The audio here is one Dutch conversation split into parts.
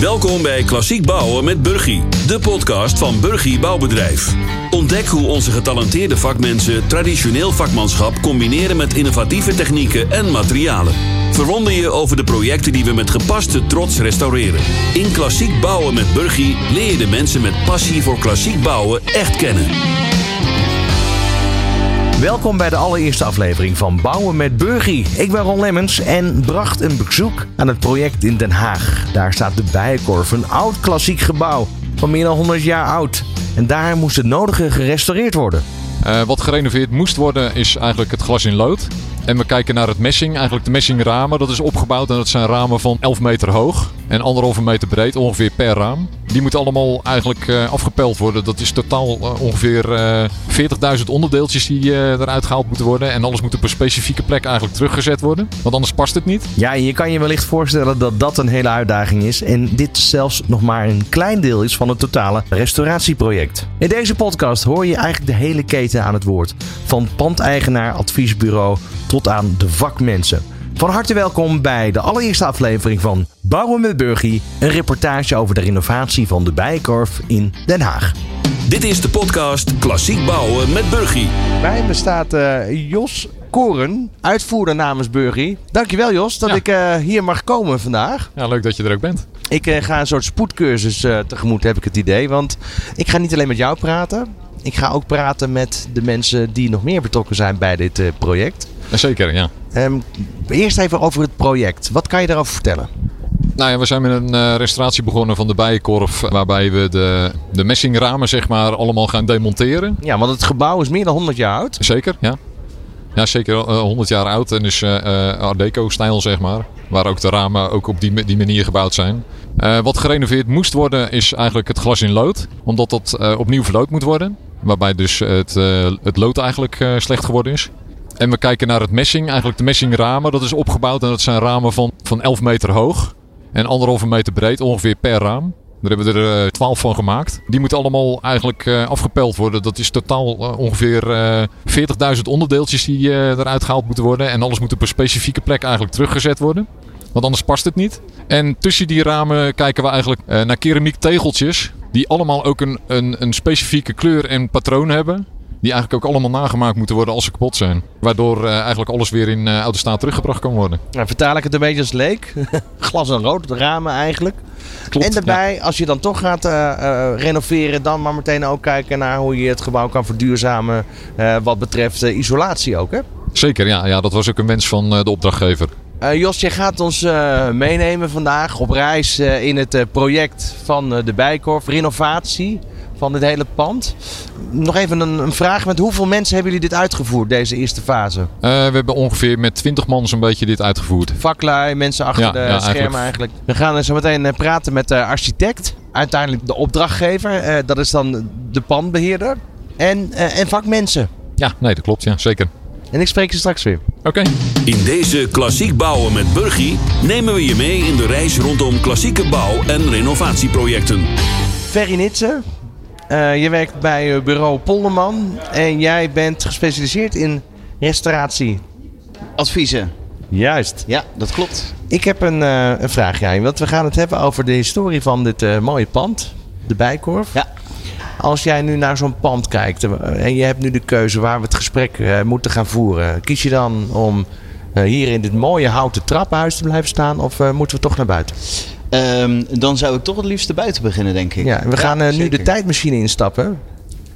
Welkom bij Klassiek Bouwen met Burgie, de podcast van Burgie Bouwbedrijf. Ontdek hoe onze getalenteerde vakmensen traditioneel vakmanschap combineren met innovatieve technieken en materialen. Verwonder je over de projecten die we met gepaste trots restaureren. In Klassiek Bouwen met Burgie leer je de mensen met passie voor klassiek bouwen echt kennen. Welkom bij de allereerste aflevering van Bouwen met Burgie. Ik ben Ron Lemmens en bracht een bezoek aan het project in Den Haag. Daar staat de Bijenkorf, een oud klassiek gebouw van meer dan 100 jaar oud. En daar moest het nodige gerestaureerd worden. Uh, wat gerenoveerd moest worden is eigenlijk het glas in lood. En we kijken naar het messing, eigenlijk de messingramen. Dat is opgebouwd en dat zijn ramen van 11 meter hoog en anderhalve meter breed ongeveer per raam. Die moeten allemaal eigenlijk uh, afgepeld worden. Dat is totaal uh, ongeveer uh, 40.000 onderdeeltjes die eruit gehaald moeten worden. En alles moet op een specifieke plek eigenlijk teruggezet worden. Want anders past het niet. Ja, je kan je wellicht voorstellen dat dat een hele uitdaging is. En dit zelfs nog maar een klein deel is van het totale restauratieproject. In deze podcast hoor je eigenlijk de hele keten aan het woord. Van pandeigenaar, adviesbureau tot aan de vakmensen. Van harte welkom bij de allereerste aflevering van Bouwen met Burgie, een reportage over de renovatie van de Bijenkorf in Den Haag. Dit is de podcast Klassiek Bouwen met Burgie. Bij me staat uh, Jos Koren, uitvoerder namens Burgie. Dankjewel Jos dat Ja. ik uh, hier mag komen vandaag. Ja, leuk dat je er ook bent. Ik uh, ga een soort spoedcursus uh, tegemoet, heb ik het idee. Want ik ga niet alleen met jou praten. Ik ga ook praten met de mensen die nog meer betrokken zijn bij dit project. Zeker, ja. Um, eerst even over het project. Wat kan je daarover vertellen? Nou ja, we zijn met een uh, restauratie begonnen van de bijenkorf. Waarbij we de, de messingramen zeg maar allemaal gaan demonteren. Ja, want het gebouw is meer dan 100 jaar oud. Zeker, ja. Ja, zeker uh, 100 jaar oud en is uh, Art Deco-stijl zeg maar. Waar ook de ramen ook op die, die manier gebouwd zijn. Uh, wat gerenoveerd moest worden is eigenlijk het glas in lood. Omdat dat opnieuw verlood moet worden. Waarbij dus het, het lood eigenlijk slecht geworden is. En we kijken naar het messing, eigenlijk de messingramen. Dat is opgebouwd en dat zijn ramen van, van 11 meter hoog en anderhalve meter breed ongeveer per raam. Daar hebben we er uh, 12 van gemaakt. Die moeten allemaal eigenlijk uh, afgepeld worden. Dat is totaal uh, ongeveer 40.000 onderdeeltjes die eruit gehaald moeten worden. En alles moet op een specifieke plek eigenlijk teruggezet worden. Want anders past het niet. En tussen die ramen kijken we eigenlijk naar keramiek tegeltjes. Die allemaal ook een, een, een specifieke kleur en patroon hebben. Die eigenlijk ook allemaal nagemaakt moeten worden als ze kapot zijn. Waardoor uh, eigenlijk alles weer in uh, oude staat teruggebracht kan worden. Nou, vertaal ik het een beetje als leek. Glas en rood, de ramen eigenlijk. Klopt, en daarbij, ja. als je dan toch gaat uh, renoveren, dan maar meteen ook kijken naar hoe je het gebouw kan verduurzamen. eh, wat betreft isolatie ook, hè? Zeker, ja, ja. Dat was ook een wens van de opdrachtgever. Uh, Jos, je gaat ons uh, meenemen vandaag op reis uh, in het project van de Bijkorf, renovatie van dit hele pand. Nog even een, een, vraag, met hoeveel mensen hebben jullie dit uitgevoerd, deze eerste fase? Uh, we hebben ongeveer met 20 man zo'n beetje dit uitgevoerd. Vaklui, mensen achter ja, de ja, schermen eigenlijk. eigenlijk. We gaan zo meteen eh, praten met de architect, uiteindelijk de opdrachtgever, uh, dat is dan de pandbeheerder en, uh, en vakmensen. Ja, nee, dat klopt, ja, zeker. En ik spreek je straks weer. Oké. Okay. In deze Klassiek Bouwen met Burgie nemen we je mee in de reis rondom klassieke bouw- en renovatieprojecten. Ferry Nitsen, uh, je werkt bij bureau Polderman en jij bent gespecialiseerd in restauratie. Adviezen. Juist. Ja, dat klopt. Ik heb een, uh, een vraagje aan je, want we gaan het hebben over de historie van dit uh, mooie pand, de Bijkorf. Ja. Als jij nu naar zo'n pand kijkt en je hebt nu de keuze waar we het gesprek uh, moeten gaan voeren, kies je dan om hier in dit mooie houten trappenhuis te blijven staan of moeten we toch naar buiten? Um, dan zou ik toch het liefst buiten beginnen, denk ik. Ja, we gaan ja, nu de tijdmachine instappen.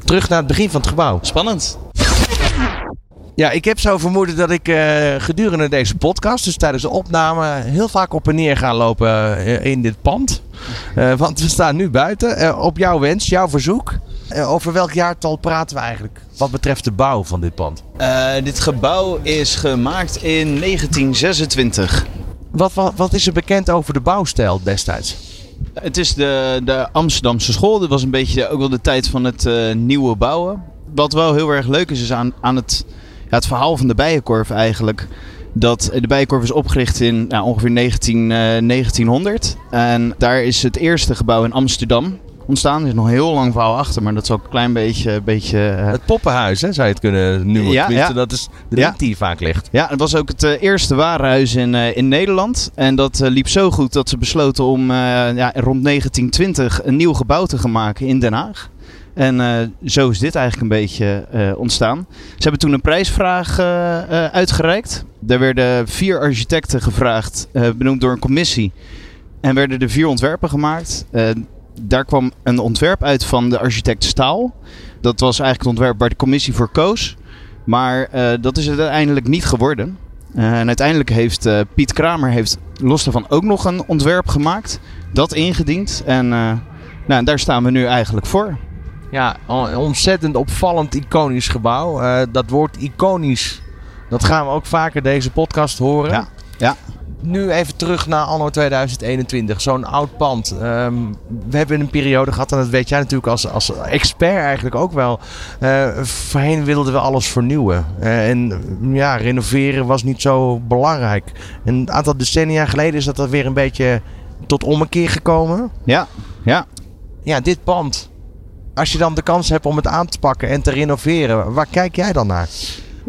Terug naar het begin van het gebouw. Spannend. Ja, ik heb zo vermoeden dat ik uh, gedurende deze podcast, dus tijdens de opname, heel vaak op en neer ga lopen uh, in dit pand. Uh, want we staan nu buiten. op jouw wens, jouw verzoek. over welk jaartal praten we eigenlijk? Wat betreft de bouw van dit pand. dit gebouw is gemaakt in 1926. Wat, wat, is er bekend over de bouwstijl destijds? Het is de, de Amsterdamse school. Dit was een beetje ook wel de tijd van het uh, nieuwe bouwen. Wat wel heel erg leuk is, is aan, aan het, ja, het verhaal van de Bijenkorf eigenlijk. Dat de Bijenkorf is opgericht in nou, ongeveer 19, uh, 1900. En daar is het eerste gebouw in Amsterdam. Ontstaan. Er is nog een heel lang verhaal achter, maar dat is ook een klein beetje... beetje eh, Het poppenhuis, hè, zou je het kunnen noemen. Ja, dat is de Ja. link die vaak ligt. Ja, het was ook het eh, eerste warenhuis in, eh, in Nederland. En dat liep zo goed dat ze besloten om ja, rond 1920 een nieuw gebouw te gaan maken in Den Haag. En zo is dit eigenlijk een beetje ontstaan. Ze hebben toen een prijsvraag uitgereikt. Er werden vier architecten gevraagd, benoemd door een commissie. En werden er vier ontwerpen gemaakt. Daar kwam een ontwerp uit van de architect Staal. Dat was eigenlijk het ontwerp waar de commissie voor koos. Maar eh, dat is het uiteindelijk niet geworden. Eh, en uiteindelijk heeft eh, Piet Kramer heeft los daarvan ook nog een ontwerp gemaakt. Dat ingediend. En nou, daar staan we nu eigenlijk voor. Ja, een ontzettend opvallend iconisch gebouw. Dat woord iconisch, dat gaan we ook vaker deze podcast horen. Ja, ja. Nu even terug naar anno 2021. Zo'n oud pand. Ehm, we hebben een periode gehad, en dat weet jij natuurlijk als, als expert eigenlijk ook wel. Eh, voorheen wilden we alles vernieuwen. Eh, en ja, renoveren was niet zo belangrijk. En een aantal decennia geleden is dat er weer een beetje tot ommekeer gekomen. Ja, ja. Ja, dit pand. Als je dan de kans hebt om het aan te pakken en te renoveren, waar kijk jij dan naar?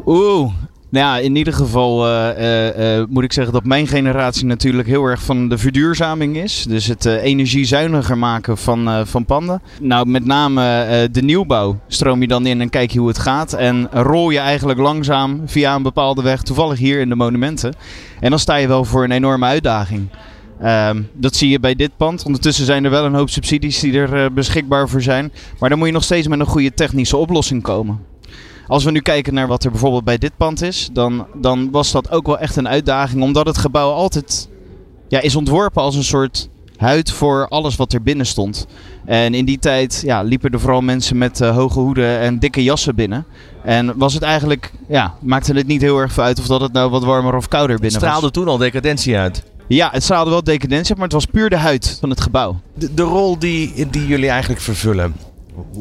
Oeh. Nou ja, in ieder geval eh, eh, eh, moet ik zeggen dat mijn generatie natuurlijk heel erg van de verduurzaming is. Dus het energiezuiniger maken van, van panden. Nou, met name de nieuwbouw stroom je dan in en kijk je hoe het gaat. En rol je eigenlijk langzaam via een bepaalde weg, toevallig hier in de monumenten. En dan sta je wel voor een enorme uitdaging. Ehm, dat zie je bij dit pand. Ondertussen zijn er wel een hoop subsidies die er beschikbaar voor zijn. Maar dan moet je nog steeds met een goede technische oplossing komen. Als we nu kijken naar wat er bijvoorbeeld bij dit pand is, dan, dan was dat ook wel echt een uitdaging. Omdat het gebouw altijd ja, is ontworpen als een soort huid voor alles wat er binnen stond. En in die tijd ja, liepen er vooral mensen met eh, hoge hoeden en dikke jassen binnen. En was het eigenlijk, ja, maakte het niet heel erg veel uit of dat het nou wat warmer of kouder Het binnen was. straalde toen al decadentie uit. Ja, het straalde wel decadentie, maar het was puur de huid van het gebouw. De, de rol die, die jullie eigenlijk vervullen.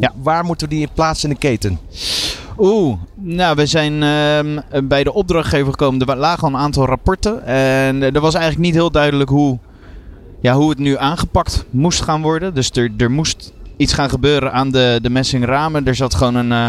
Ja. Waar moeten we die plaatsen in de keten? Oeh, nou, we zijn ehm, bij de opdrachtgever gekomen. Er lagen al een aantal rapporten. En eh, er was eigenlijk niet heel duidelijk hoe, ja, hoe het nu aangepakt moest gaan worden. Dus er, er moest iets gaan gebeuren aan de, de messingramen. Er, zat gewoon een, eh,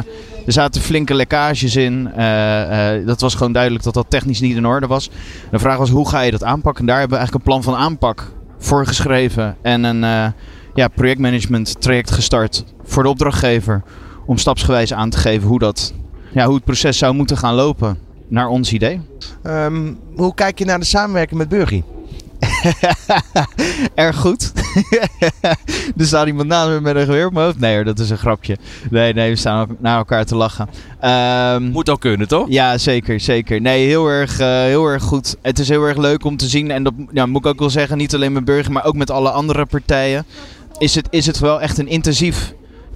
er zaten flinke lekkages in. Eh, dat was gewoon duidelijk dat dat technisch niet in orde was. De vraag was, hoe ga je dat aanpakken? En daar hebben we eigenlijk een plan van aanpak voor geschreven. En een ja, projectmanagement traject gestart voor de opdrachtgever om stapsgewijs aan te geven hoe, dat, ja, hoe het proces zou moeten gaan lopen naar ons idee. Ehm, hoe kijk je naar de samenwerking met Burgie? Erg goed. er staat iemand naast me met een geweer op mijn hoofd. Nee hoor, dat is een grapje. Nee, nee, we staan naar elkaar te lachen. Ehm, Moet ook kunnen, toch? ja, zeker, zeker. Nee, heel erg, eh, heel erg goed. Het is heel erg leuk om te zien. En dat ja, moet ik ook wel zeggen, niet alleen met Burger, maar ook met alle andere partijen. Is het, is het wel echt een intensief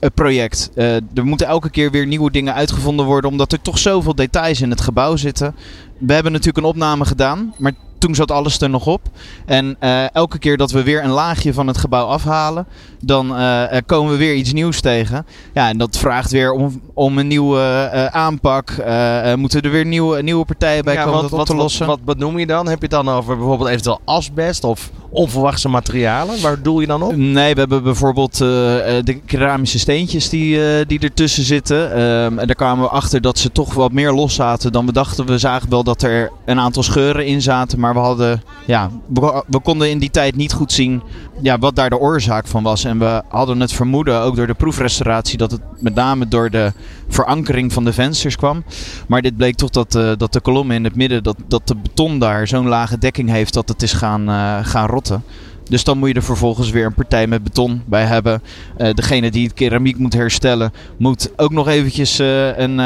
project. Eh, er moeten elke keer weer nieuwe dingen uitgevonden worden, omdat er toch zoveel details in het gebouw zitten. We hebben natuurlijk een opname gedaan, maar toen zat alles er nog op. En eh, elke keer dat we weer een laagje van het gebouw afhalen, dan eh, eh, komen we weer iets nieuws tegen. Ja, en dat vraagt weer om, om een nieuwe eh, aanpak. Eh, eh, moeten er weer nieuwe, nieuwe partijen bij Ja, komen wat, dat op wat, te lossen? wat, wat benoem je dan? Heb je het dan over bijvoorbeeld eventueel asbest of onverwachte materialen? Waar doel je dan op? Nee, we hebben bijvoorbeeld eh, eh, de keramische steentjes die, eh, die ertussen zitten. Ehm, en daar kwamen we achter dat ze toch wat meer los zaten dan we dachten. We zagen wel dat er een aantal scheuren in zaten. Maar we, hadden, ja, we, we konden in die tijd niet goed zien ja, wat daar de oorzaak van was. En we hadden het vermoeden, ook door de proefrestauratie, dat het met name door de verankering van de vensters kwam. Maar dit bleek toch dat, eh, dat de kolommen in het midden, dat, dat de beton daar zo'n lage dekking heeft dat het is gaan, eh, gaan rotten. Dus dan moet je er vervolgens weer een partij met beton bij hebben. Eh, degene die het keramiek moet herstellen, moet ook nog eventjes een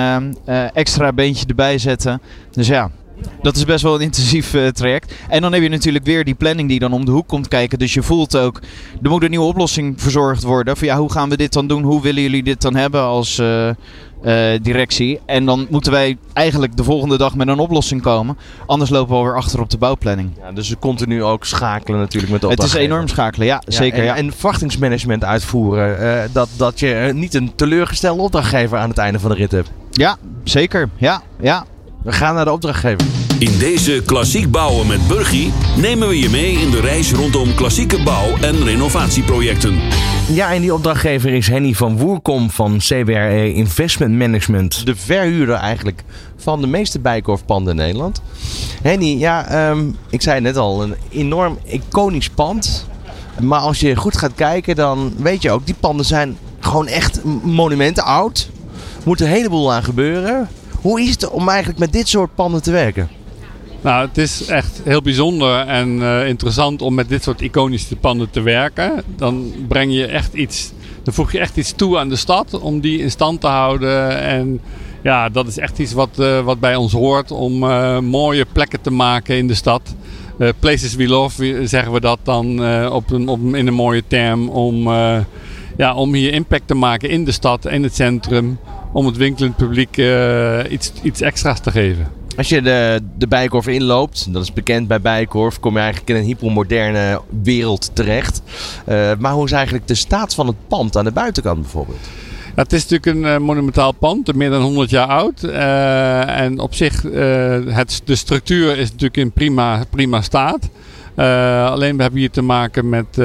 extra beentje erbij zetten. Dus ja, dat is best wel een intensief eh, traject. En dan heb je natuurlijk weer die planning die dan om de hoek komt kijken. Dus je voelt ook, er moet een nieuwe oplossing verzorgd worden. Van ja, hoe gaan we dit dan doen? Hoe willen jullie dit dan hebben als eh, eh, directie? En dan moeten wij eigenlijk de volgende dag met een oplossing komen. Anders lopen we alweer achter op de bouwplanning. Ja, dus we continu ook schakelen natuurlijk met de Het is enorm schakelen, ja, Ja, zeker. en, ja. en verwachtingsmanagement uitvoeren. dat, dat je niet een teleurgestelde opdrachtgever aan het einde van de rit hebt. Ja, zeker. Ja, ja. We gaan naar de opdrachtgever. In deze Klassiek Bouwen met Burgie nemen we je mee in de reis rondom klassieke bouw- en renovatieprojecten. Ja, en die opdrachtgever is Henny van Woerkom van CBRE Investment Management. De verhuurder eigenlijk van de meeste bijkorfpanden in Nederland. Henny, ja, ehm, ik zei het net al, een enorm iconisch pand. Maar als je goed gaat kijken, dan weet je ook, die panden zijn gewoon echt monumenten oud. Moet een heleboel aan gebeuren. Hoe is het om eigenlijk met dit soort panden te werken? Nou, het is echt heel bijzonder en eh, interessant om met dit soort iconische panden te werken. Dan breng je echt iets, dan voeg je echt iets toe aan de stad om die in stand te houden. En ja, dat is echt iets wat, eh, wat bij ons hoort om eh, mooie plekken te maken in de stad. places we love, zeggen we dat dan op op, in een mooie term. Om, ja, om hier impact te maken in de stad, in het centrum. Om het winkelend publiek iets, iets extra's te geven. Als je de, de Bijenkorf inloopt, dat is bekend bij Bijenkorf, kom je eigenlijk in een hypermoderne wereld terecht. Uh, maar hoe is eigenlijk de staat van het pand aan de buitenkant bijvoorbeeld? Ja, het is natuurlijk een uh, monumentaal pand, meer dan 100 jaar oud. Uh, en op zich, het, de structuur is natuurlijk in prima, prima staat. alleen we hebben hier te maken met,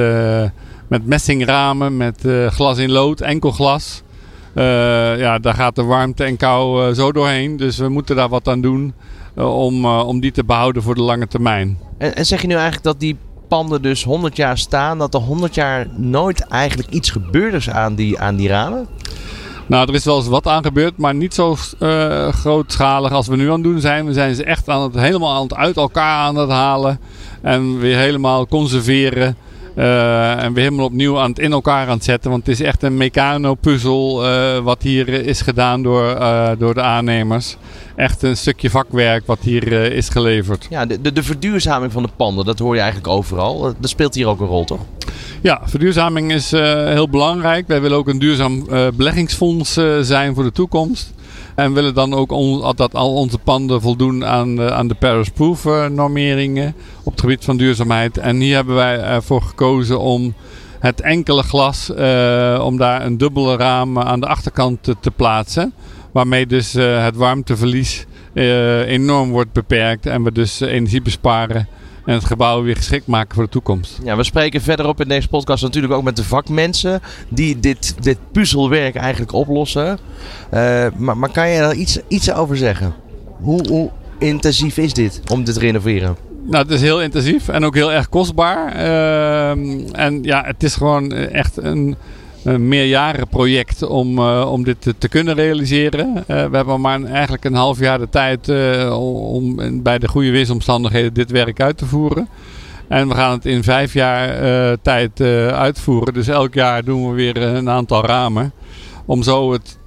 met messingramen, met glas in lood, enkel glas. Uh, ja, daar gaat de warmte en kou uh, zo doorheen. Dus we moeten daar wat aan doen uh, om, om die te behouden voor de lange termijn. En, en, zeg je nu eigenlijk dat die panden dus 100 jaar staan, dat er 100 jaar nooit eigenlijk iets gebeurd is aan die, aan die ramen? Nou, er is wel eens wat aan gebeurd, maar niet zo grootschalig als we nu aan het doen zijn. We zijn ze echt aan het, helemaal aan het uit elkaar aan het halen en weer helemaal conserveren. Uh, en weer helemaal opnieuw aan het in elkaar aan het zetten. Want het is echt een mecano-puzzel uh, wat hier is gedaan door, uh, door de aannemers. Echt een stukje vakwerk wat hier is geleverd. Ja, de, de, de, verduurzaming van de panden, dat hoor je eigenlijk overal. Dat speelt hier ook een rol, toch? Ja, verduurzaming is heel belangrijk. Wij willen ook een duurzaam beleggingsfonds zijn voor de toekomst. En willen dan ook dat al onze panden voldoen aan de, aan de Paris Proof uh, normeringen op het gebied van duurzaamheid. En hier hebben wij ervoor gekozen om het enkele glas, uh, om daar een dubbele raam aan de achterkant te, te plaatsen. Waarmee dus het warmteverlies enorm wordt beperkt en we dus energie besparen en het gebouw weer geschikt maken voor de toekomst. Ja, we spreken verderop in deze podcast natuurlijk ook met de vakmensen die dit, dit puzzelwerk eigenlijk oplossen. Uh, maar, maar kan je daar iets, iets over zeggen? Hoe, hoe intensief is dit om dit te renoveren? Nou, het is heel intensief en ook heel erg kostbaar. Uh, en ja, het is gewoon echt een een meerjarenproject om, uh, om dit te, kunnen realiseren. Uh, we hebben maar eigenlijk een half jaar de tijd uh, om bij de goede weersomstandigheden dit werk uit te voeren. En we gaan het in vijf jaar tijd uitvoeren. Dus elk jaar doen we weer een aantal ramen. Om zo het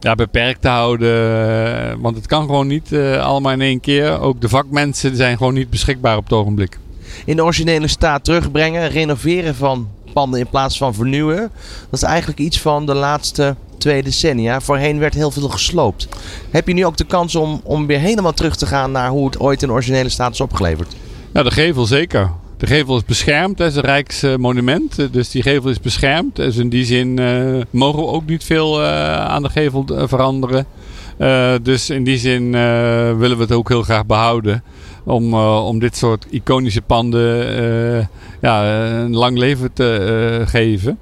ja, beperkt te houden. Want het kan gewoon niet allemaal in één keer. Ook de vakmensen zijn gewoon niet beschikbaar op het ogenblik. In de originele staat terugbrengen, renoveren van panden in plaats van vernieuwen. Dat is eigenlijk iets van de laatste twee decennia. Voorheen werd heel veel gesloopt. Heb je nu ook de kans om, om weer helemaal terug te gaan naar hoe het ooit in originele staat is opgeleverd? Ja, de gevel zeker. De gevel is beschermd, het is een rijksmonument, dus die gevel is beschermd. Dus in die zin uh, mogen we ook niet veel uh, aan de gevel veranderen. Uh, dus in die zin willen we het ook heel graag behouden om, uh, om dit soort iconische panden uh, ja, een lang leven te uh, geven.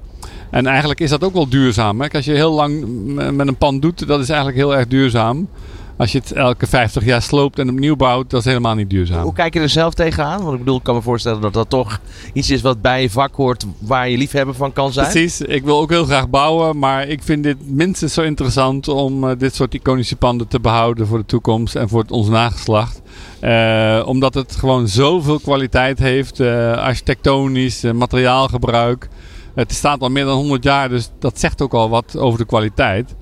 En eigenlijk is dat ook wel duurzaam. Hè? Als je heel lang met een pand doet, dat is eigenlijk heel erg duurzaam. Als je het elke 50 jaar sloopt en opnieuw bouwt, dat is helemaal niet duurzaam. Hoe kijk je er zelf tegenaan? Want ik bedoel, ik kan me voorstellen dat dat toch iets is wat bij je vak hoort waar je liefhebber van kan zijn. Precies, ik wil ook heel graag bouwen, maar ik vind dit minstens zo interessant om uh, dit soort iconische panden te behouden voor de toekomst en voor het, ons nageslacht. Uh, omdat het gewoon zoveel kwaliteit heeft, uh, architectonisch, materiaalgebruik. Het staat al meer dan 100 jaar, dus dat zegt ook al wat over de kwaliteit.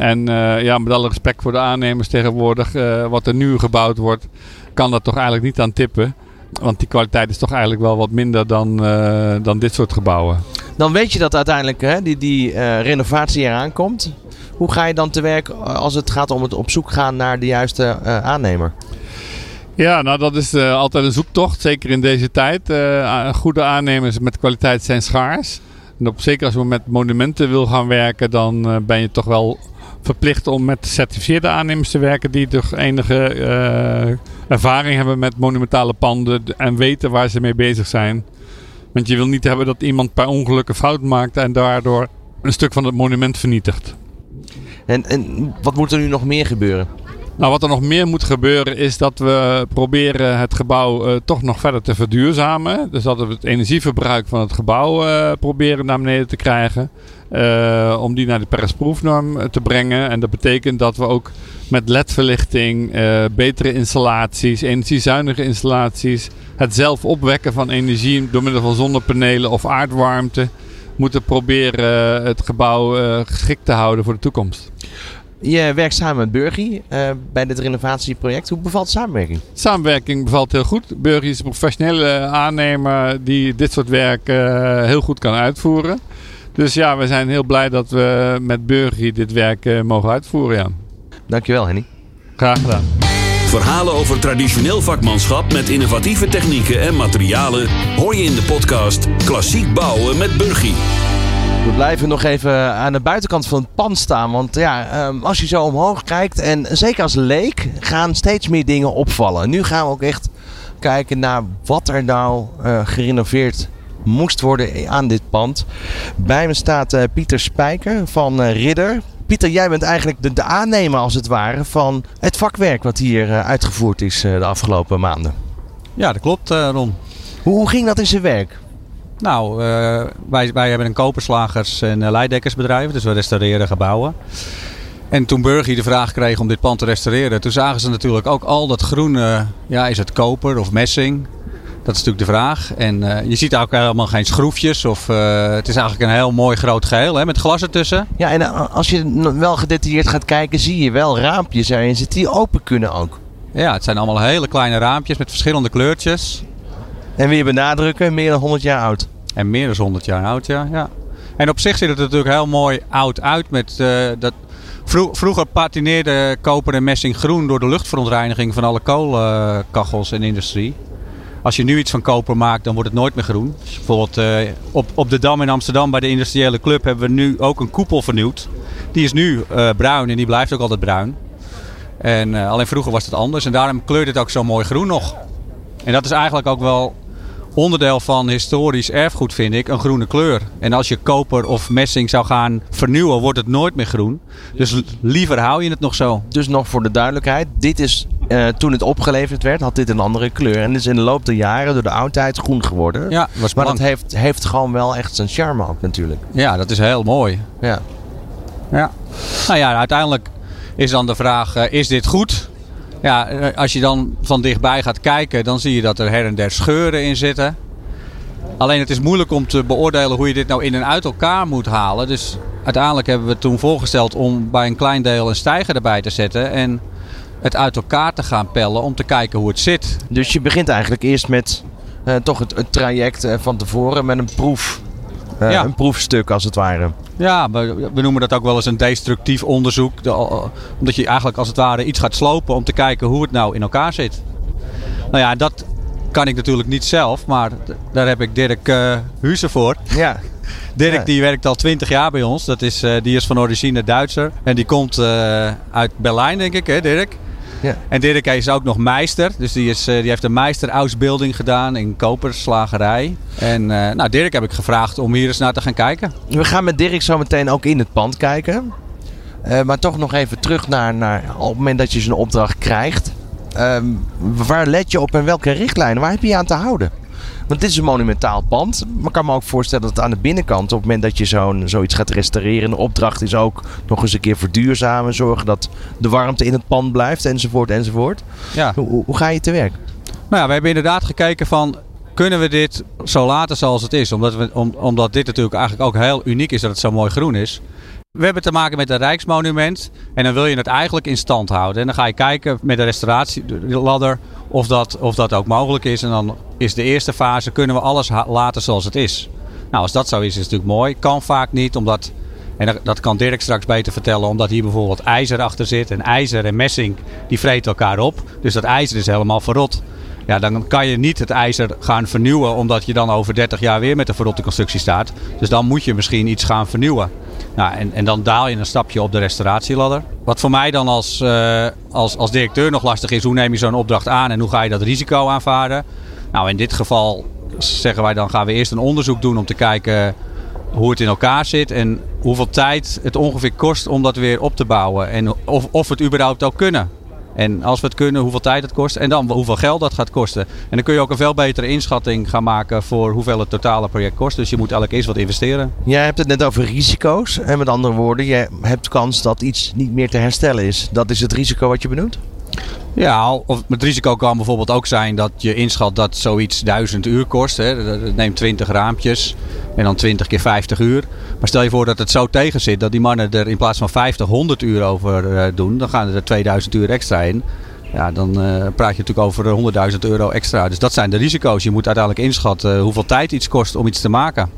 En uh, ja, met alle respect voor de aannemers tegenwoordig, uh, wat er nu gebouwd wordt, kan dat toch eigenlijk niet aan tippen. Want die kwaliteit is toch eigenlijk wel wat minder dan, uh, dan dit soort gebouwen. Dan weet je dat uiteindelijk hè, die, die renovatie eraan komt. Hoe ga je dan te werk als het gaat om het op zoek gaan naar de juiste aannemer? Ja, nou dat is altijd een zoektocht, zeker in deze tijd. goede aannemers met kwaliteit zijn schaars. En op, zeker als we met monumenten wil gaan werken, dan ben je toch wel verplicht om met certificeerde aannemers te werken die toch enige eh, ervaring hebben met monumentale panden en weten waar ze mee bezig zijn. Want je wil niet hebben dat iemand per ongeluk een fout maakt en daardoor een stuk van het monument vernietigt. En, en wat moet er nu nog meer gebeuren? Nou, wat er nog meer moet gebeuren is dat we proberen het gebouw uh, toch nog verder te verduurzamen. Dus dat we het energieverbruik van het gebouw uh, proberen naar beneden te krijgen. Uh, om die naar de Paris-proefnorm te brengen. En dat betekent dat we ook met LED-verlichting, betere installaties, energiezuinige installaties, het zelf opwekken van energie door middel van zonnepanelen of aardwarmte, moeten proberen het gebouw geschikt te houden voor de toekomst. Je werkt samen met Burgie uh, bij dit renovatieproject. Hoe bevalt de samenwerking? Samenwerking bevalt heel goed. Burgie is een professionele aannemer die dit soort werk uh, heel goed kan uitvoeren. Dus ja, we zijn heel blij dat we met Burgie dit werk uh, mogen uitvoeren. Ja. Dankjewel Henny. Graag gedaan. Verhalen over traditioneel vakmanschap met innovatieve technieken en materialen hoor je in de podcast Klassiek bouwen met Burgie. We blijven nog even aan de buitenkant van het pand staan. Want ja, ehm, als je zo omhoog kijkt en zeker als leek gaan steeds meer dingen opvallen. Nu gaan we ook echt kijken naar wat er nou uh, gerenoveerd moest worden aan dit pand. Bij me staat uh, Pieter Spijker van uh, Ridder. Pieter, jij bent eigenlijk de, de, aannemer als het ware van het vakwerk wat hier uitgevoerd is de afgelopen maanden. Ja, dat klopt Ron. Hoe, hoe ging dat in zijn werk? Nou, wij, wij hebben een koperslagers- en leidekkersbedrijf, dus we restaureren gebouwen. En toen Burgie de vraag kreeg om dit pand te restaureren, toen zagen ze natuurlijk ook al dat groene, ja, is het koper of messing? Dat is natuurlijk de vraag. En uh, je ziet ook helemaal geen schroefjes. Of, het is eigenlijk een heel mooi groot geheel hè, met glas ertussen. Ja, en als je wel gedetailleerd gaat kijken, zie je wel raampjes erin zitten die open kunnen ook. Ja, het zijn allemaal hele kleine raampjes met verschillende kleurtjes. En weer benadrukken, meer dan 100 jaar oud. En meer dan 100 jaar oud, ja. ja. En op zich ziet het er natuurlijk heel mooi oud uit. Met, uh, dat, vroeger patineerde koper en messing groen door de luchtverontreiniging van alle koolkachels en industrie. Als je nu iets van koper maakt, dan wordt het nooit meer groen. Bijvoorbeeld uh, op, op de Dam in Amsterdam bij de industriële club hebben we nu ook een koepel vernieuwd. Die is nu uh, bruin en die blijft ook altijd bruin. En alleen vroeger was het anders en daarom kleurt het ook zo mooi groen nog. En dat is eigenlijk ook wel onderdeel van historisch erfgoed, vind ik, een groene kleur. En als je koper of messing zou gaan vernieuwen, wordt het nooit meer groen. Dus liever hou je het nog zo. Dus nog voor de duidelijkheid, dit is uh, toen het opgeleverd werd, had dit een andere kleur. En is in de loop der jaren door de oudheid groen geworden. Ja, was maar dat heeft, heeft gewoon wel echt zijn charme ook natuurlijk. Ja, dat is heel mooi. Ja. Ja. Nou ja, uiteindelijk is dan de vraag, uh, is dit goed? Ja, eh, als je dan van dichtbij gaat kijken, dan zie je dat er her en der scheuren in zitten. Alleen het is moeilijk om te beoordelen hoe je dit nou in en uit elkaar moet halen. Dus uiteindelijk hebben we toen voorgesteld om bij een klein deel een stijger erbij te zetten. En het uit elkaar te gaan pellen om te kijken hoe het zit. Dus je begint eigenlijk eerst met uh, toch het, traject uh, van tevoren met een proef. Uh, ja. Een proefstuk als het ware. Ja, we, we, noemen dat ook wel eens een destructief onderzoek. De, omdat je eigenlijk als het ware iets gaat slopen om te kijken hoe het nou in elkaar zit. Nou ja, dat kan ik natuurlijk niet zelf, maar daar heb ik Dirk uh, Huze voor. Ja. Dirk Ja. die werkt al 20 jaar bij ons. Dat is, uh, die is van origine Duitser. En die komt uh, uit Berlijn, denk ik, hè Dirk? Ja. En Dirk is ook nog meester. Dus die, is, die heeft een meisterausbeelding gedaan in koperslagerij. En nou, Dirk heb ik gevraagd om hier eens naar te gaan kijken. We gaan met Dirk zo meteen ook in het pand kijken. Uh, maar toch nog even terug naar, naar op het moment dat je zo'n opdracht krijgt. Um, waar let je op en welke richtlijnen? Waar heb je je aan te houden? Want dit is een monumentaal pand. Maar ik kan me ook voorstellen dat aan de binnenkant, op het moment dat je zo'n, zoiets gaat restaureren, de opdracht is ook nog eens een keer verduurzamen. Zorgen dat de warmte in het pand blijft, enzovoort, enzovoort. Ja. Hoe, hoe ga je te werk? Nou ja, we hebben inderdaad gekeken van kunnen we dit zo laten zoals het is? Omdat, we, om, omdat dit natuurlijk eigenlijk ook heel uniek is dat het zo mooi groen is. We hebben te maken met een rijksmonument en dan wil je het eigenlijk in stand houden. En dan ga je kijken met de restauratieladder of dat, of dat ook mogelijk is. En dan is de eerste fase, kunnen we alles laten zoals het is? Nou, als dat zo is, is natuurlijk mooi. Kan vaak niet, omdat, en dat kan Dirk straks beter vertellen, omdat hier bijvoorbeeld ijzer achter zit. En ijzer en messing, die vreten elkaar op. Dus dat ijzer is helemaal verrot. Ja, dan kan je niet het ijzer gaan vernieuwen, omdat je dan over 30 jaar weer met een verrotte constructie staat. Dus dan moet je misschien iets gaan vernieuwen. Nou, en, en dan daal je een stapje op de restauratieladder. Wat voor mij dan als, uh, als, als directeur nog lastig is, hoe neem je zo'n opdracht aan en hoe ga je dat risico aanvaarden? Nou, in dit geval zeggen wij dan gaan we eerst een onderzoek doen om te kijken hoe het in elkaar zit en hoeveel tijd het ongeveer kost om dat weer op te bouwen. En of, of we het überhaupt ook kunnen. En als we het kunnen, hoeveel tijd het kost en dan hoeveel geld dat gaat kosten. En dan kun je ook een veel betere inschatting gaan maken voor hoeveel het totale project kost. Dus je moet eigenlijk eerst wat investeren. Jij hebt het net over risico's. En met andere woorden, je hebt kans dat iets niet meer te herstellen is. Dat is het risico wat je benoemt? Ja, of het risico kan bijvoorbeeld ook zijn dat je inschat dat zoiets 1000 uur kost. Hè. Neem 20 raampjes en dan 20 keer 50 uur. Maar stel je voor dat het zo tegen zit dat die mannen er in plaats van 50, 100 uur over uh, doen. Dan gaan er 2000 uur extra in. Ja, dan uh, praat je natuurlijk over 100.000 euro extra. Dus dat zijn de risico's. Je moet uiteindelijk inschatten hoeveel tijd iets kost om iets te maken.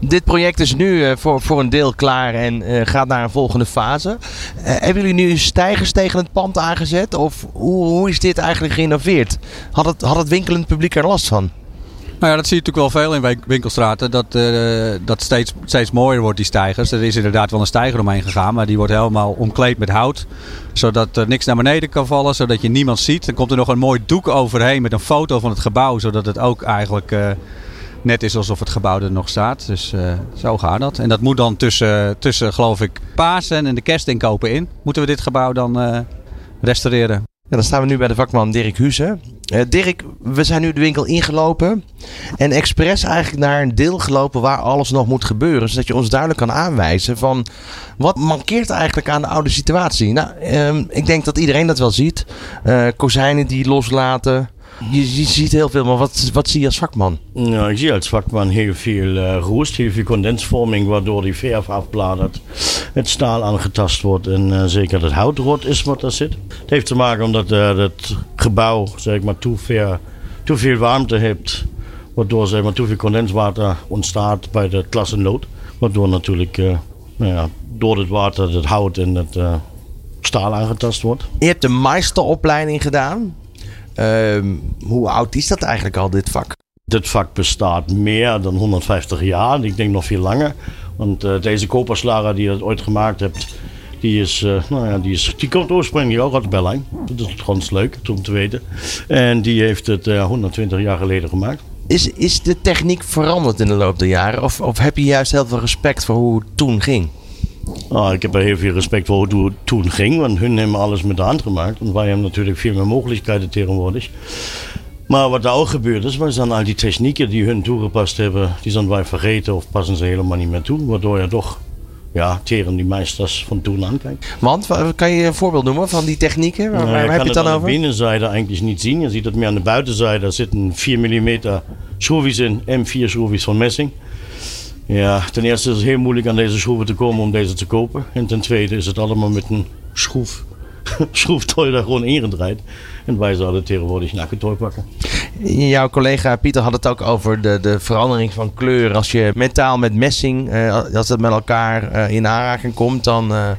Dit project is nu uh, voor, voor een deel klaar en uh, gaat naar een volgende fase. Uh, hebben jullie nu stijgers tegen het pand aangezet? Of hoe, hoe is dit eigenlijk gerenoveerd? Had het, had het winkelend publiek er last van? Nou ja, dat zie je natuurlijk wel veel in winkelstraten. Dat, dat steeds, steeds mooier wordt, die stijgers. Er is inderdaad wel een stijger omheen gegaan. Maar die wordt helemaal omkleed met hout. Zodat er niks naar beneden kan vallen. Zodat je niemand ziet. Dan komt er nog een mooi doek overheen met een foto van het gebouw. Zodat het ook eigenlijk net is alsof het gebouw er nog staat. Dus uh, zo gaat dat. En dat moet dan tussen, tussen geloof ik, Pasen en de kerstinkopen in. Moeten we dit gebouw dan restaureren. Ja, dan staan we nu bij de vakman Dirk Huze. Uh, Dirk, we zijn nu de winkel ingelopen. En expres eigenlijk naar een deel gelopen waar alles nog moet gebeuren. Zodat je ons duidelijk kan aanwijzen van wat mankeert eigenlijk aan de oude situatie. Nou, uh, ik denk dat iedereen dat wel ziet. Uh, kozijnen die loslaten. Je, je, ziet heel veel, maar wat, wat zie je als vakman? Nou, ik zie als vakman heel veel uh, roest, heel veel condensvorming, waardoor die verf afbladert, het staal aangetast wordt en uh, zeker het hout rot is wat daar zit. Het heeft te maken omdat uh, het gebouw zeg maar, te, ver, te veel warmte heeft, waardoor zeg maar, te veel condenswater ontstaat bij de klassenlood. Waardoor natuurlijk nou ja, door het water het hout en het staal aangetast wordt. Je hebt de meesteropleiding gedaan. Uh, hoe oud is dat eigenlijk al, dit vak? Dit vak bestaat meer dan 150 jaar. Ik denk nog veel langer. Want uh, deze koperslager die je ooit gemaakt hebt, die, is, uh, nou ja, die, is, die komt oorspronkelijk ook uit Berlijn. Dat is gewoon leuk om te weten. En die heeft het uh, 120 jaar geleden gemaakt. Is, is de techniek veranderd in de loop der jaren? Of, of heb je juist heel veel respect voor hoe het toen ging? Oh, ik heb er heel veel respect voor hoe het toen ging, want hun hebben alles met de hand gemaakt. En wij hebben natuurlijk veel meer mogelijkheden tegenwoordig. Maar wat er ook gebeurd is, wij zijn al die technieken die hun toegepast hebben, die zijn wij vergeten of passen ze helemaal niet meer toe. Waardoor je toch ja, tegen die meesters van toen aankijkt. Want, kan je een voorbeeld noemen van die technieken? Waar, Nou, waar je kan je het dan aan over? de binnenzijde eigenlijk niet zien. Je ziet het meer aan de buitenzijde. Daar zitten 4 mm schroefjes in en 4 schroefjes van messing. Ja, ten eerste is het heel moeilijk aan deze schroeven te komen om deze te kopen. En ten tweede is het allemaal met een schroef, schroeftooi daar gewoon ingedraaid. En wij zouden tegenwoordig een akkutooi pakken. Jouw collega Pieter had het ook over de, de verandering van kleur. Als je metaal met messing, eh, als dat met elkaar eh, in aanraking komt, dan, eh,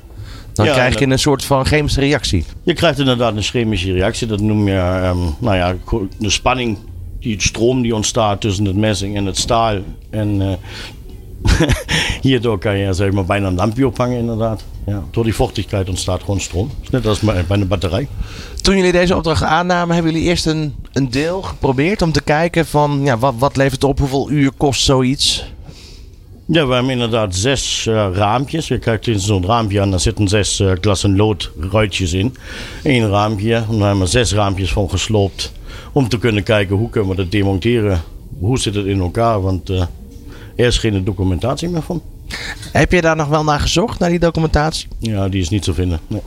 dan Ja, krijg je een soort van chemische reactie. Je krijgt inderdaad een chemische reactie. Dat noem je ehm, nou ja, de spanning, die stroom die ontstaat tussen het messing en het staal. En hierdoor kan je zeg maar, bijna een lampje ophangen inderdaad. Ja, door die vochtigheid ontstaat gewoon stroom. Net als bij een batterij. Toen jullie deze opdracht aannamen, hebben jullie eerst een, een deel geprobeerd om te kijken van ja, wat, wat levert het op, hoeveel uur kost zoiets? Ja, we hebben inderdaad zes eh, raampjes. Je kijkt in zo'n raampje aan, daar zitten zes uh, glassen loodruitjes in. Eén raampje. En daar hebben we zes raampjes van gesloopt. Om te kunnen kijken hoe kunnen we dat demonteren. Hoe zit het in elkaar? Want eh, er is geen documentatie meer van. Heb je daar nog wel naar gezocht, naar die documentatie? Ja, die is niet te vinden. Nee.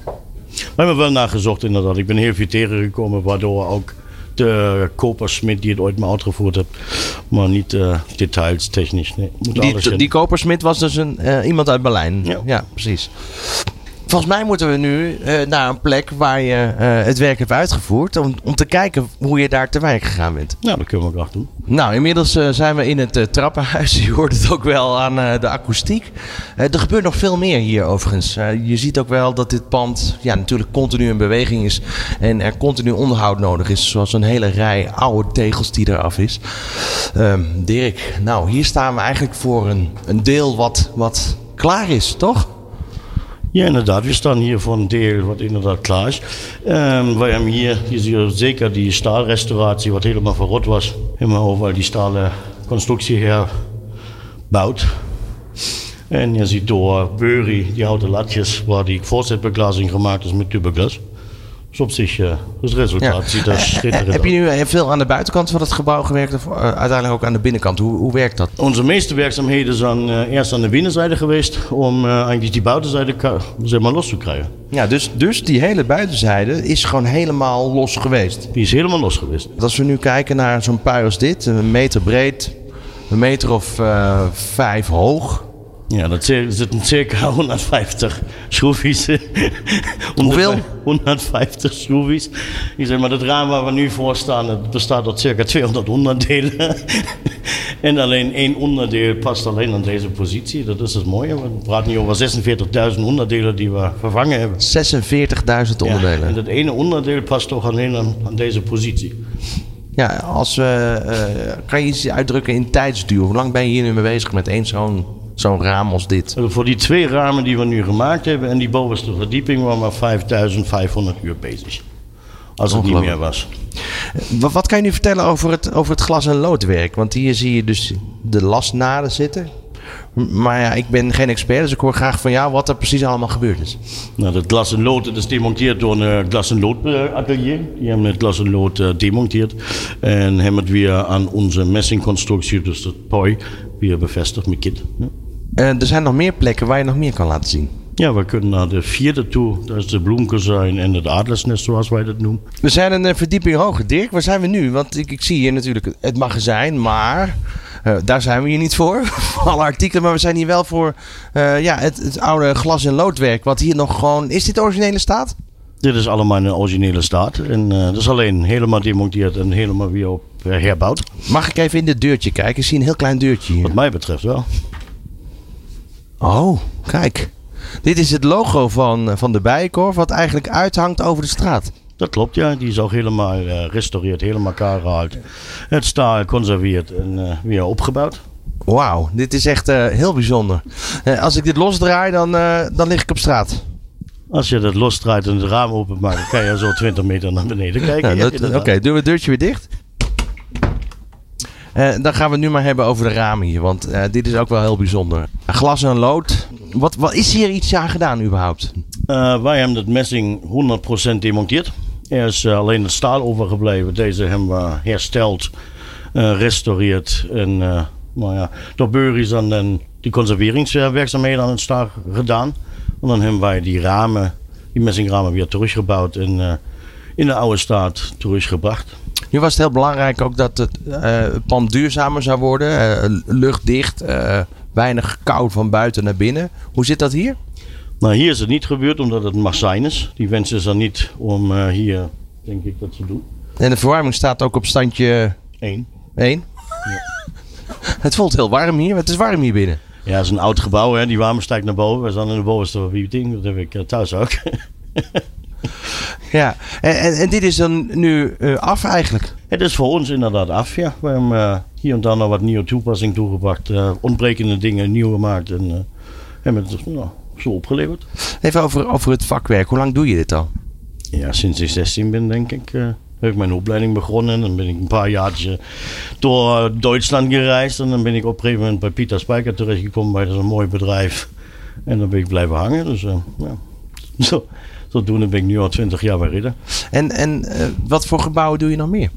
We hebben wel naar gezocht inderdaad. Ik ben heel veel tegengekomen waardoor ook de kopersmid die het ooit maar uitgevoerd heeft. Maar niet eh, details technisch. Nee, moet alles Die, in. die kopersmid was dus een, eh, iemand uit Berlijn. Ja. precies. Volgens mij moeten we nu eh, naar een plek waar je eh, het werk hebt uitgevoerd. Om, om te kijken hoe je daar te werk gegaan bent. Nou, dat kunnen we graag doen. Nou, inmiddels eh, zijn we in het trappenhuis. Je hoort het ook wel aan de akoestiek. Er gebeurt nog veel meer hier overigens. Je ziet ook wel dat dit pand ja, natuurlijk continu in beweging is. En er continu onderhoud nodig is. Zoals een hele rij oude tegels die eraf is. Ehm, Dirk, nou hier staan we eigenlijk voor een, een deel wat, wat klaar is, toch? Ja, inderdaad. We staan hier voor een deel wat inderdaad klaar is. Um, wij hebben hier, hier zie zeker die staalrestauratie wat helemaal verrot was. Helemaal overal die stalen constructie herbouwd. En je ziet door Beury die houten latjes waar die voorzetbeglazing gemaakt is met tubeglas. Dus op zich, uh, het resultaat ziet er schitterend Heb je nu veel aan de buitenkant van het gebouw gewerkt of uiteindelijk ook aan de binnenkant? Hoe, hoe werkt dat? Onze meeste werkzaamheden zijn uh, eerst aan de binnenzijde geweest om eigenlijk die buitenzijde zeg maar, los te krijgen. Ja, dus, dus die hele buitenzijde is gewoon helemaal los geweest? Die is helemaal los geweest. Als we nu kijken naar zo'n pui als dit, een meter breed, een meter of vijf hoog... Ja, dat zitten circa 150 schroefjes. Hoeveel? 150 schroefjes. Ik zeg maar, het raam waar we nu voor staan, het bestaat uit circa 200 onderdelen. en alleen één onderdeel past alleen aan deze positie. Dat is het mooie. We praten nu over 46.000 onderdelen die we vervangen hebben. 46.000 onderdelen? Ja, en dat ene onderdeel past toch alleen aan, aan deze positie. Ja, als we, uh, kan je iets uitdrukken in tijdsduur? Hoe lang ben je hier nu mee bezig met één zo'n zo'n raam als dit? Voor die twee ramen die we nu gemaakt hebben en die bovenste verdieping waren maar 5500 uur bezig. Als het niet meer was. Wat, wat, kan je nu vertellen over het, over het glas- en loodwerk? Want hier zie je dus de lasnaden zitten. Maar ja, ik ben geen expert, dus ik hoor graag van jou wat er precies allemaal gebeurd is. Nou, dat glas en lood dat is demonteerd door een glas en lood atelier. Die hebben het glas en lood uh, demonteerd. En hebben het weer aan onze messingconstructie, dus dat poi, weer bevestigd met kit. Ja. Uh, er zijn nog meer plekken waar je nog meer kan laten zien. Ja, we kunnen naar de vierde toe. Dat is de bloemkozijn en het adelsnest, zoals wij dat noemen. We zijn een verdieping hoger. Dirk, waar zijn we nu? Want ik, ik zie hier natuurlijk het magazijn, maar uh, daar zijn we hier niet voor. Alle artikelen, maar we zijn hier wel voor uh, ja, het, het, oude glas- en loodwerk. Wat hier nog gewoon. Is dit de originele staat? Dit is allemaal in de originele staat. En uh, dat is alleen helemaal demonteerd en helemaal weer op herbouwd. Mag ik even in dit deurtje kijken? Ik zie een heel klein deurtje hier. Wat mij betreft wel. Oh, kijk. Dit is het logo van, van de Bijenkorf, wat eigenlijk uithangt over de straat. Dat klopt, ja. Die is ook helemaal gerestaureerd, uh, helemaal elkaar gehaald. Het staal geconserveerd en uh, weer opgebouwd. Wauw, dit is echt uh, heel bijzonder. als ik dit losdraai, dan, dan lig ik op straat. Als je dat losdraait en het raam openmaakt, dan kan je zo 20 meter naar beneden kijken. Ja, Oké, okay, doen we het deurtje weer dicht. Uh, dan gaan we het nu maar hebben over de ramen hier, want uh, dit is ook wel heel bijzonder. Glas en lood. Wat, wat is hier iets aan gedaan überhaupt? Uh, wij hebben het messing 100% demonteerd. Er is alleen het staal overgebleven. Deze hebben we hersteld, restaureerd en nou ja, door Beuris dan die conserveringswerkzaamheden aan het staal gedaan. En dan hebben wij die ramen, die messingramen weer teruggebouwd en in de oude staat teruggebracht. Nu was het heel belangrijk ook dat het uh, pand duurzamer zou worden. Uh, luchtdicht, uh, weinig koud van buiten naar binnen. Hoe zit dat hier? Nou, hier is het niet gebeurd omdat het magazijn is. Die wensen ze dan niet om hier, denk ik, dat te doen. En de verwarming staat ook op standje 1. 1? Ja. het voelt heel warm hier. Het is warm hier binnen. Ja, het is een oud gebouw. Hè. Die warme stijgt naar boven. We staan in de bovenste verdieping. Dat heb ik thuis ook. Ja, en, en, en, dit is dan nu uh, af eigenlijk? Het is voor ons inderdaad af, ja. We hebben uh, hier en daar nog wat nieuwe toepassing toegebracht. Uh, ontbrekende dingen nieuw gemaakt en hebben het nou, zo opgeleverd. Even over, over het vakwerk. Hoe lang doe je dit al? Ja, sinds ik 16 ben denk ik. heb ik mijn opleiding begonnen. Dan ben ik een paar jaartjes door Duitsland gereisd. En dan ben ik op een gegeven moment bij Pieter Spijker terechtgekomen. Bij dat is een mooi bedrijf. En dan ben ik blijven hangen. Dus ja, zo. Zodoende ben ik nu al 20 jaar bij Ridder. En, en uh, wat voor gebouwen doe je nog meer?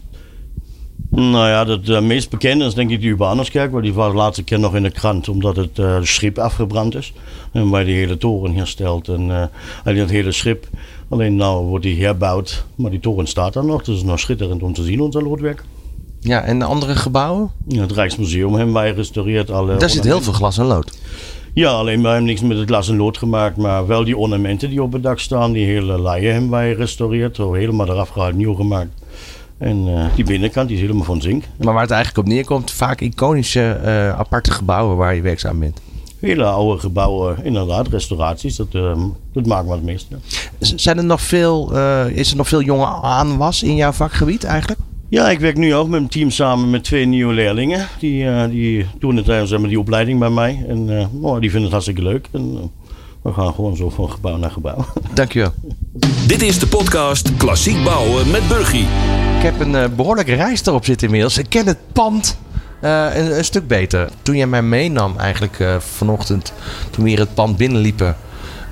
Nou ja, het uh, meest bekende is denk ik de Urbanuskerk. Want die was de laatste keer nog in de krant omdat het uh, schip afgebrand is. En wij de hele toren hersteld en alleen het hele schip. Alleen nou wordt die herbouwd, maar die toren staat daar nog. Dus het is nog schitterend om te zien, ons loodwerk. Ja, en de andere gebouwen? Ja, het Rijksmuseum hebben wij gerestaureerd. Alle Daar zit heel veel glas en lood. Ja, alleen wij hebben niks met het glas en lood gemaakt, maar wel die ornamenten die op het dak staan, die hele laaien hebben wij gerestaureerd, helemaal eraf gehaald, nieuw gemaakt. En uh, die binnenkant die is helemaal van zink. Maar waar het eigenlijk op neerkomt, vaak iconische uh, aparte gebouwen waar je werkzaam bent. Hele oude gebouwen, inderdaad, restauraties, dat, uh, dat maakt het meest. Ja. Zijn er nog veel, is er nog veel jonge aanwas in jouw vakgebied eigenlijk? Ja, ik werk nu ook met een team samen met twee nieuwe leerlingen. Die, uh, die doen het, zeg maar, die opleiding bij mij. En uh, oh, die vinden het hartstikke leuk. En uh, we gaan gewoon zo van gebouw naar gebouw. Dankjewel. Dit is de podcast Klassiek Bouwen met Burgie. Ik heb een behoorlijke reis erop zitten inmiddels. Ik ken het pand een, een, stuk beter. Toen jij mij meenam eigenlijk vanochtend, toen we hier het pand binnenliepen...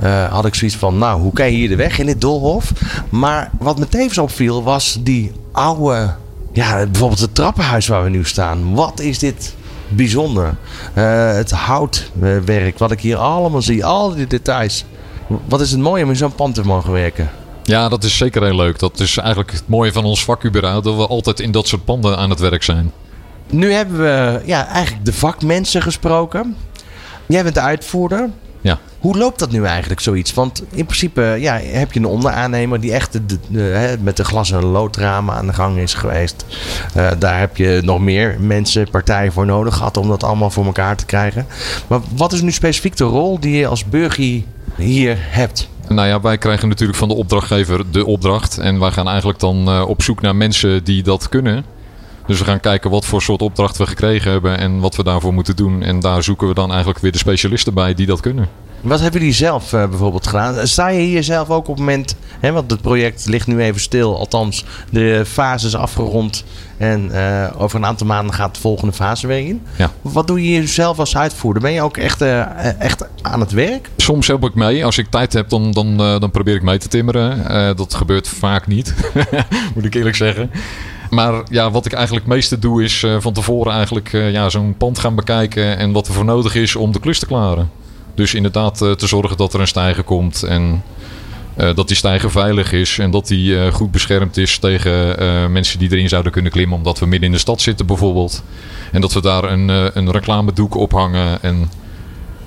Uh, had ik zoiets van, nou, hoe kan je hier de weg in dit doolhof? Maar wat me tevens opviel was die oude, ja, bijvoorbeeld het trappenhuis waar we nu staan. Wat is dit bijzonder? Uh, het houtwerk, wat ik hier allemaal zie, al die details. Wat is het mooi om in zo'n pand te mogen werken? Ja, dat is zeker heel leuk. Dat is eigenlijk het mooie van ons vak überhaupt, dat we altijd in dat soort panden aan het werk zijn. Nu hebben we ja, eigenlijk de vakmensen gesproken. Jij bent de uitvoerder. Hoe loopt dat nu eigenlijk, zoiets? Want in principe ja, heb je een onderaannemer die echt de, met de glas- en loodramen aan de gang is geweest. Uh, daar heb je nog meer mensen, partijen voor nodig gehad om dat allemaal voor elkaar te krijgen. Maar wat is nu specifiek de rol die je als burgie hier hebt? Nou ja, wij krijgen natuurlijk van de opdrachtgever de opdracht. En wij gaan eigenlijk dan uh, op zoek naar mensen die dat kunnen. Dus we gaan kijken wat voor soort opdracht we gekregen hebben en wat we daarvoor moeten doen. En daar zoeken we dan eigenlijk weer de specialisten bij die dat kunnen. Wat hebben jullie zelf uh, bijvoorbeeld gedaan? Sta je hier zelf ook op het moment, hè, want het project ligt nu even stil, althans de fase is afgerond en uh, over een aantal maanden gaat de volgende fase weer in. Ja. Wat doe je hier zelf als uitvoerder? Ben je ook echt, uh, echt aan het werk? Soms help ik mee. Als ik tijd heb, dan, dan, dan probeer ik mee te timmeren. dat gebeurt vaak niet, moet ik eerlijk zeggen. Maar ja, wat ik eigenlijk het meeste doe is van tevoren eigenlijk ja, zo'n pand gaan bekijken en wat er voor nodig is om de klus te klaren. Dus inderdaad uh, te zorgen dat er een stijger komt en dat die stijger veilig is en dat die goed beschermd is tegen mensen die erin zouden kunnen klimmen omdat we midden in de stad zitten bijvoorbeeld. En dat we daar een, een reclamedoek ophangen en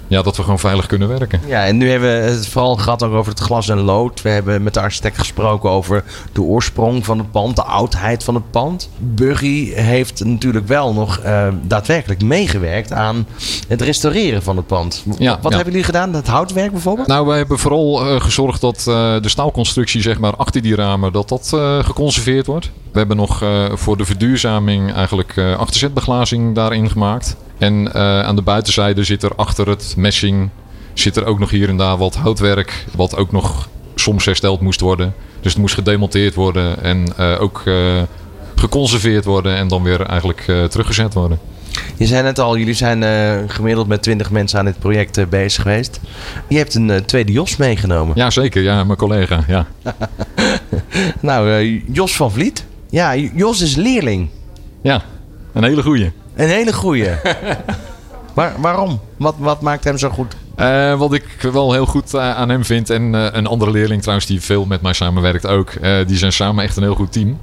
ja, dat we gewoon veilig kunnen werken. Ja, en nu hebben we het vooral gehad over het glas en lood. We hebben met de architect gesproken over de oorsprong van het pand, de oudheid van het pand. Burgie heeft natuurlijk wel nog uh, daadwerkelijk meegewerkt aan het restaureren van het pand. Ja, Wat ja. hebben jullie gedaan? Het houtwerk bijvoorbeeld? Nou, wij hebben vooral uh, gezorgd dat uh, de staalconstructie zeg maar, achter die ramen dat dat geconserveerd wordt. We hebben nog voor de verduurzaming eigenlijk achterzetbeglazing daarin gemaakt. En uh, aan de buitenzijde zit er achter het messing zit er ook nog hier en daar wat houtwerk. Wat ook nog soms hersteld moest worden. Dus het moest gedemonteerd worden en uh, ook uh, geconserveerd worden. En dan weer eigenlijk teruggezet worden. Je zei net al, jullie zijn gemiddeld met 20 mensen aan dit project bezig geweest. Je hebt een tweede Jos meegenomen. Ja, zeker. Ja, mijn collega. Ja. nou, Jos van Vliet. Ja, Jos is leerling. Ja, een hele goeie. Een hele goeie. Waar, waarom? Wat, wat maakt hem zo goed? Uh, wat ik wel heel goed uh, aan hem vind, en uh, een andere leerling trouwens die veel met mij samenwerkt ook, die zijn samen echt een heel goed team.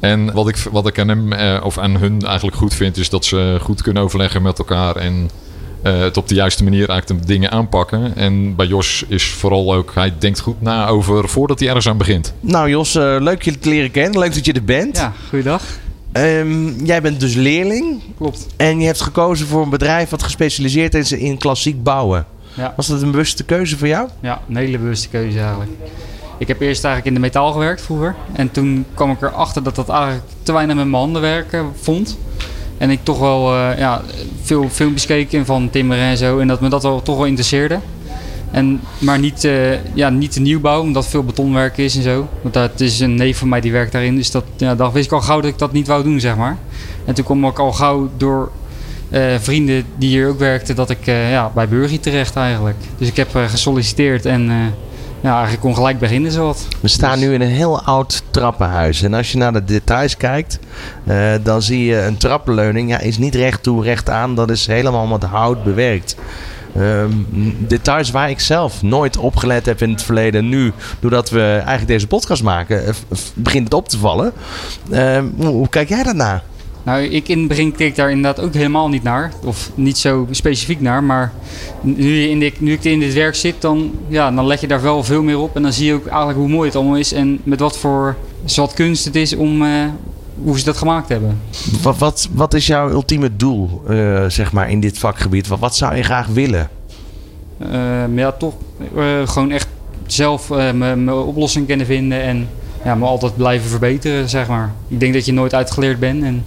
En wat ik, wat ik aan hem of aan hun eigenlijk goed vind, is dat ze goed kunnen overleggen met elkaar en het op de juiste manier eigenlijk de dingen aanpakken. En bij Jos is vooral ook, hij denkt goed na over voordat hij ergens aan begint. Nou Jos, leuk je te leren kennen, leuk dat je er bent. Ja, goeiedag. Um, jij bent dus leerling. Klopt. En je hebt gekozen voor een bedrijf wat gespecialiseerd is in klassiek bouwen. Ja. Was dat een bewuste keuze voor jou? Ja, een hele bewuste keuze eigenlijk. Ik heb eerst eigenlijk in de metaal gewerkt vroeger. En toen kwam ik erachter dat dat eigenlijk te weinig met mijn handen werken vond. En ik toch wel uh, ja, veel filmpjes keek van timmeren en zo. En dat me dat wel, toch wel interesseerde. En, maar niet, uh, ja, niet de nieuwbouw, omdat veel betonwerk is en zo. Want dat is een neef van mij die werkt daarin. Dus dat, ja, wist ik al gauw dat ik dat niet wou doen, zeg maar. En toen kwam ik al gauw door uh, vrienden die hier ook werkten, dat ik uh, ja, bij Burgie terecht eigenlijk. Dus ik heb gesolliciteerd en ja, eigenlijk kon gelijk beginnen zowat. We staan nu in een heel oud trappenhuis. En als je naar de details kijkt, dan zie je een trappenleuning. Ja, is niet recht toe, recht aan. Dat is helemaal met hout bewerkt. Um, details waar ik zelf nooit op gelet heb in het verleden. Nu, doordat we eigenlijk deze podcast maken, begint het op te vallen. Um, hoe, kijk jij daarnaar? Nou, ik in het begin keek daar inderdaad ook helemaal niet naar. Of niet zo specifiek naar. Maar nu, in dit, nu ik in dit werk zit, dan, ja, dan let je daar wel veel meer op. En dan zie je ook eigenlijk hoe mooi het allemaal is. En met wat voor zwart kunst het is om, uh, hoe ze dat gemaakt hebben. Wat, wat, wat is jouw ultieme doel uh, zeg maar, in dit vakgebied? Wat, wat zou je graag willen? Uh, ja, toch uh, gewoon echt zelf mijn oplossing kunnen vinden. En ja, maar altijd blijven verbeteren, zeg maar. Ik denk dat je nooit uitgeleerd bent en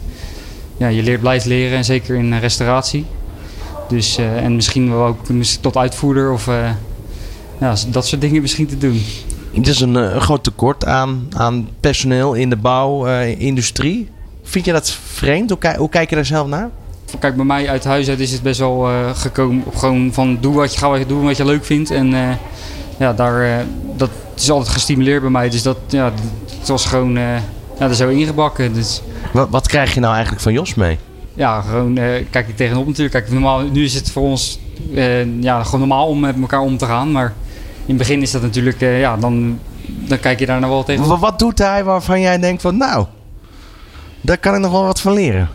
ja, je leert blijft leren, en zeker in eh, restauratie. Dus, eh, en misschien wel ook misschien tot uitvoerder of eh, ja, dat soort dingen misschien te doen. Het is een, eh, een groot tekort aan, aan personeel in de bouwindustrie. Vind je dat vreemd? Hoe, ki- hoe kijk je daar zelf naar? Kijk, bij mij uit huis uit is het best wel eh, gekomen op gewoon van doe wat je, ga wat je doen wat je leuk vindt. En eh, ja, daar, dat is altijd gestimuleerd bij mij. Dus dat, ja, het was gewoon ja, er zo ingebakken. Dus Wat, wat krijg je nou eigenlijk van Jos mee? ja, gewoon kijk ik tegenop natuurlijk. Kijk, normaal, nu is het voor ons ja, gewoon normaal om met elkaar om te gaan. Maar het begin is dat natuurlijk, eh, ja, dan, dan kijk je daar nog wel tegen. Wat, wat doet hij waarvan jij denkt van nou, daar kan ik nog wel wat van leren?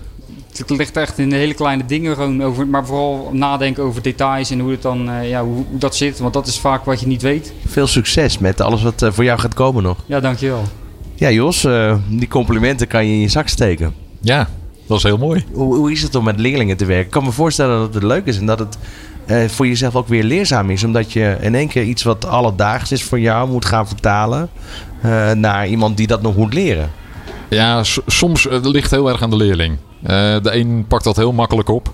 Het ligt echt in de hele kleine dingen gewoon over, maar vooral nadenken over details en hoe het dan, eh, ja, hoe, hoe dat zit. Want dat is vaak wat je niet weet. Veel succes met alles wat eh, voor jou gaat komen nog. Ja, dankjewel. Ja Jos, eh, die complimenten kan je in je zak steken. Ja, dat is heel mooi. Hoe, hoe is het om met leerlingen te werken? Ik kan me voorstellen dat het leuk is en dat het eh, voor jezelf ook weer leerzaam is. Omdat je in één keer iets wat alledaags is voor jou moet gaan vertalen eh, naar iemand die dat nog moet leren. Ja, soms eh, ligt heel erg aan de leerling. De een pakt dat heel makkelijk op.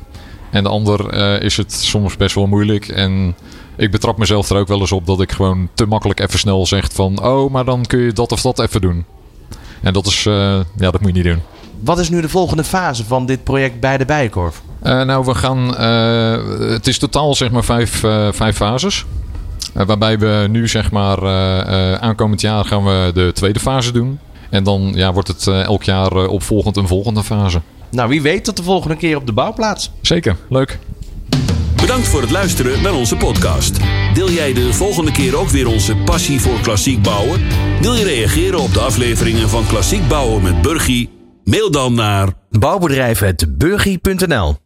En de ander is het soms best wel moeilijk. En ik betrap mezelf er ook wel eens op dat ik gewoon te makkelijk even snel zeg van... Oh, maar dan kun je dat of dat even doen. En dat is... ja, dat moet je niet doen. Wat is nu de volgende fase van dit project bij de Bijenkorf? Eh, nou, we gaan. eh, het is totaal zeg maar vijf, eh, vijf fases. Waarbij we nu zeg maar eh, eh, aankomend jaar gaan we de tweede fase doen. En dan ja, wordt het eh, elk jaar opvolgend een volgende fase. Nou, wie weet tot de volgende keer op de bouwplaats. Zeker, leuk. Bedankt voor het luisteren naar onze podcast. Deel jij de volgende keer ook weer onze passie voor klassiek bouwen? Wil je reageren op de afleveringen van Klassiek Bouwen met Burgie? Mail dan naar Bouwbedrijf.burgie.nl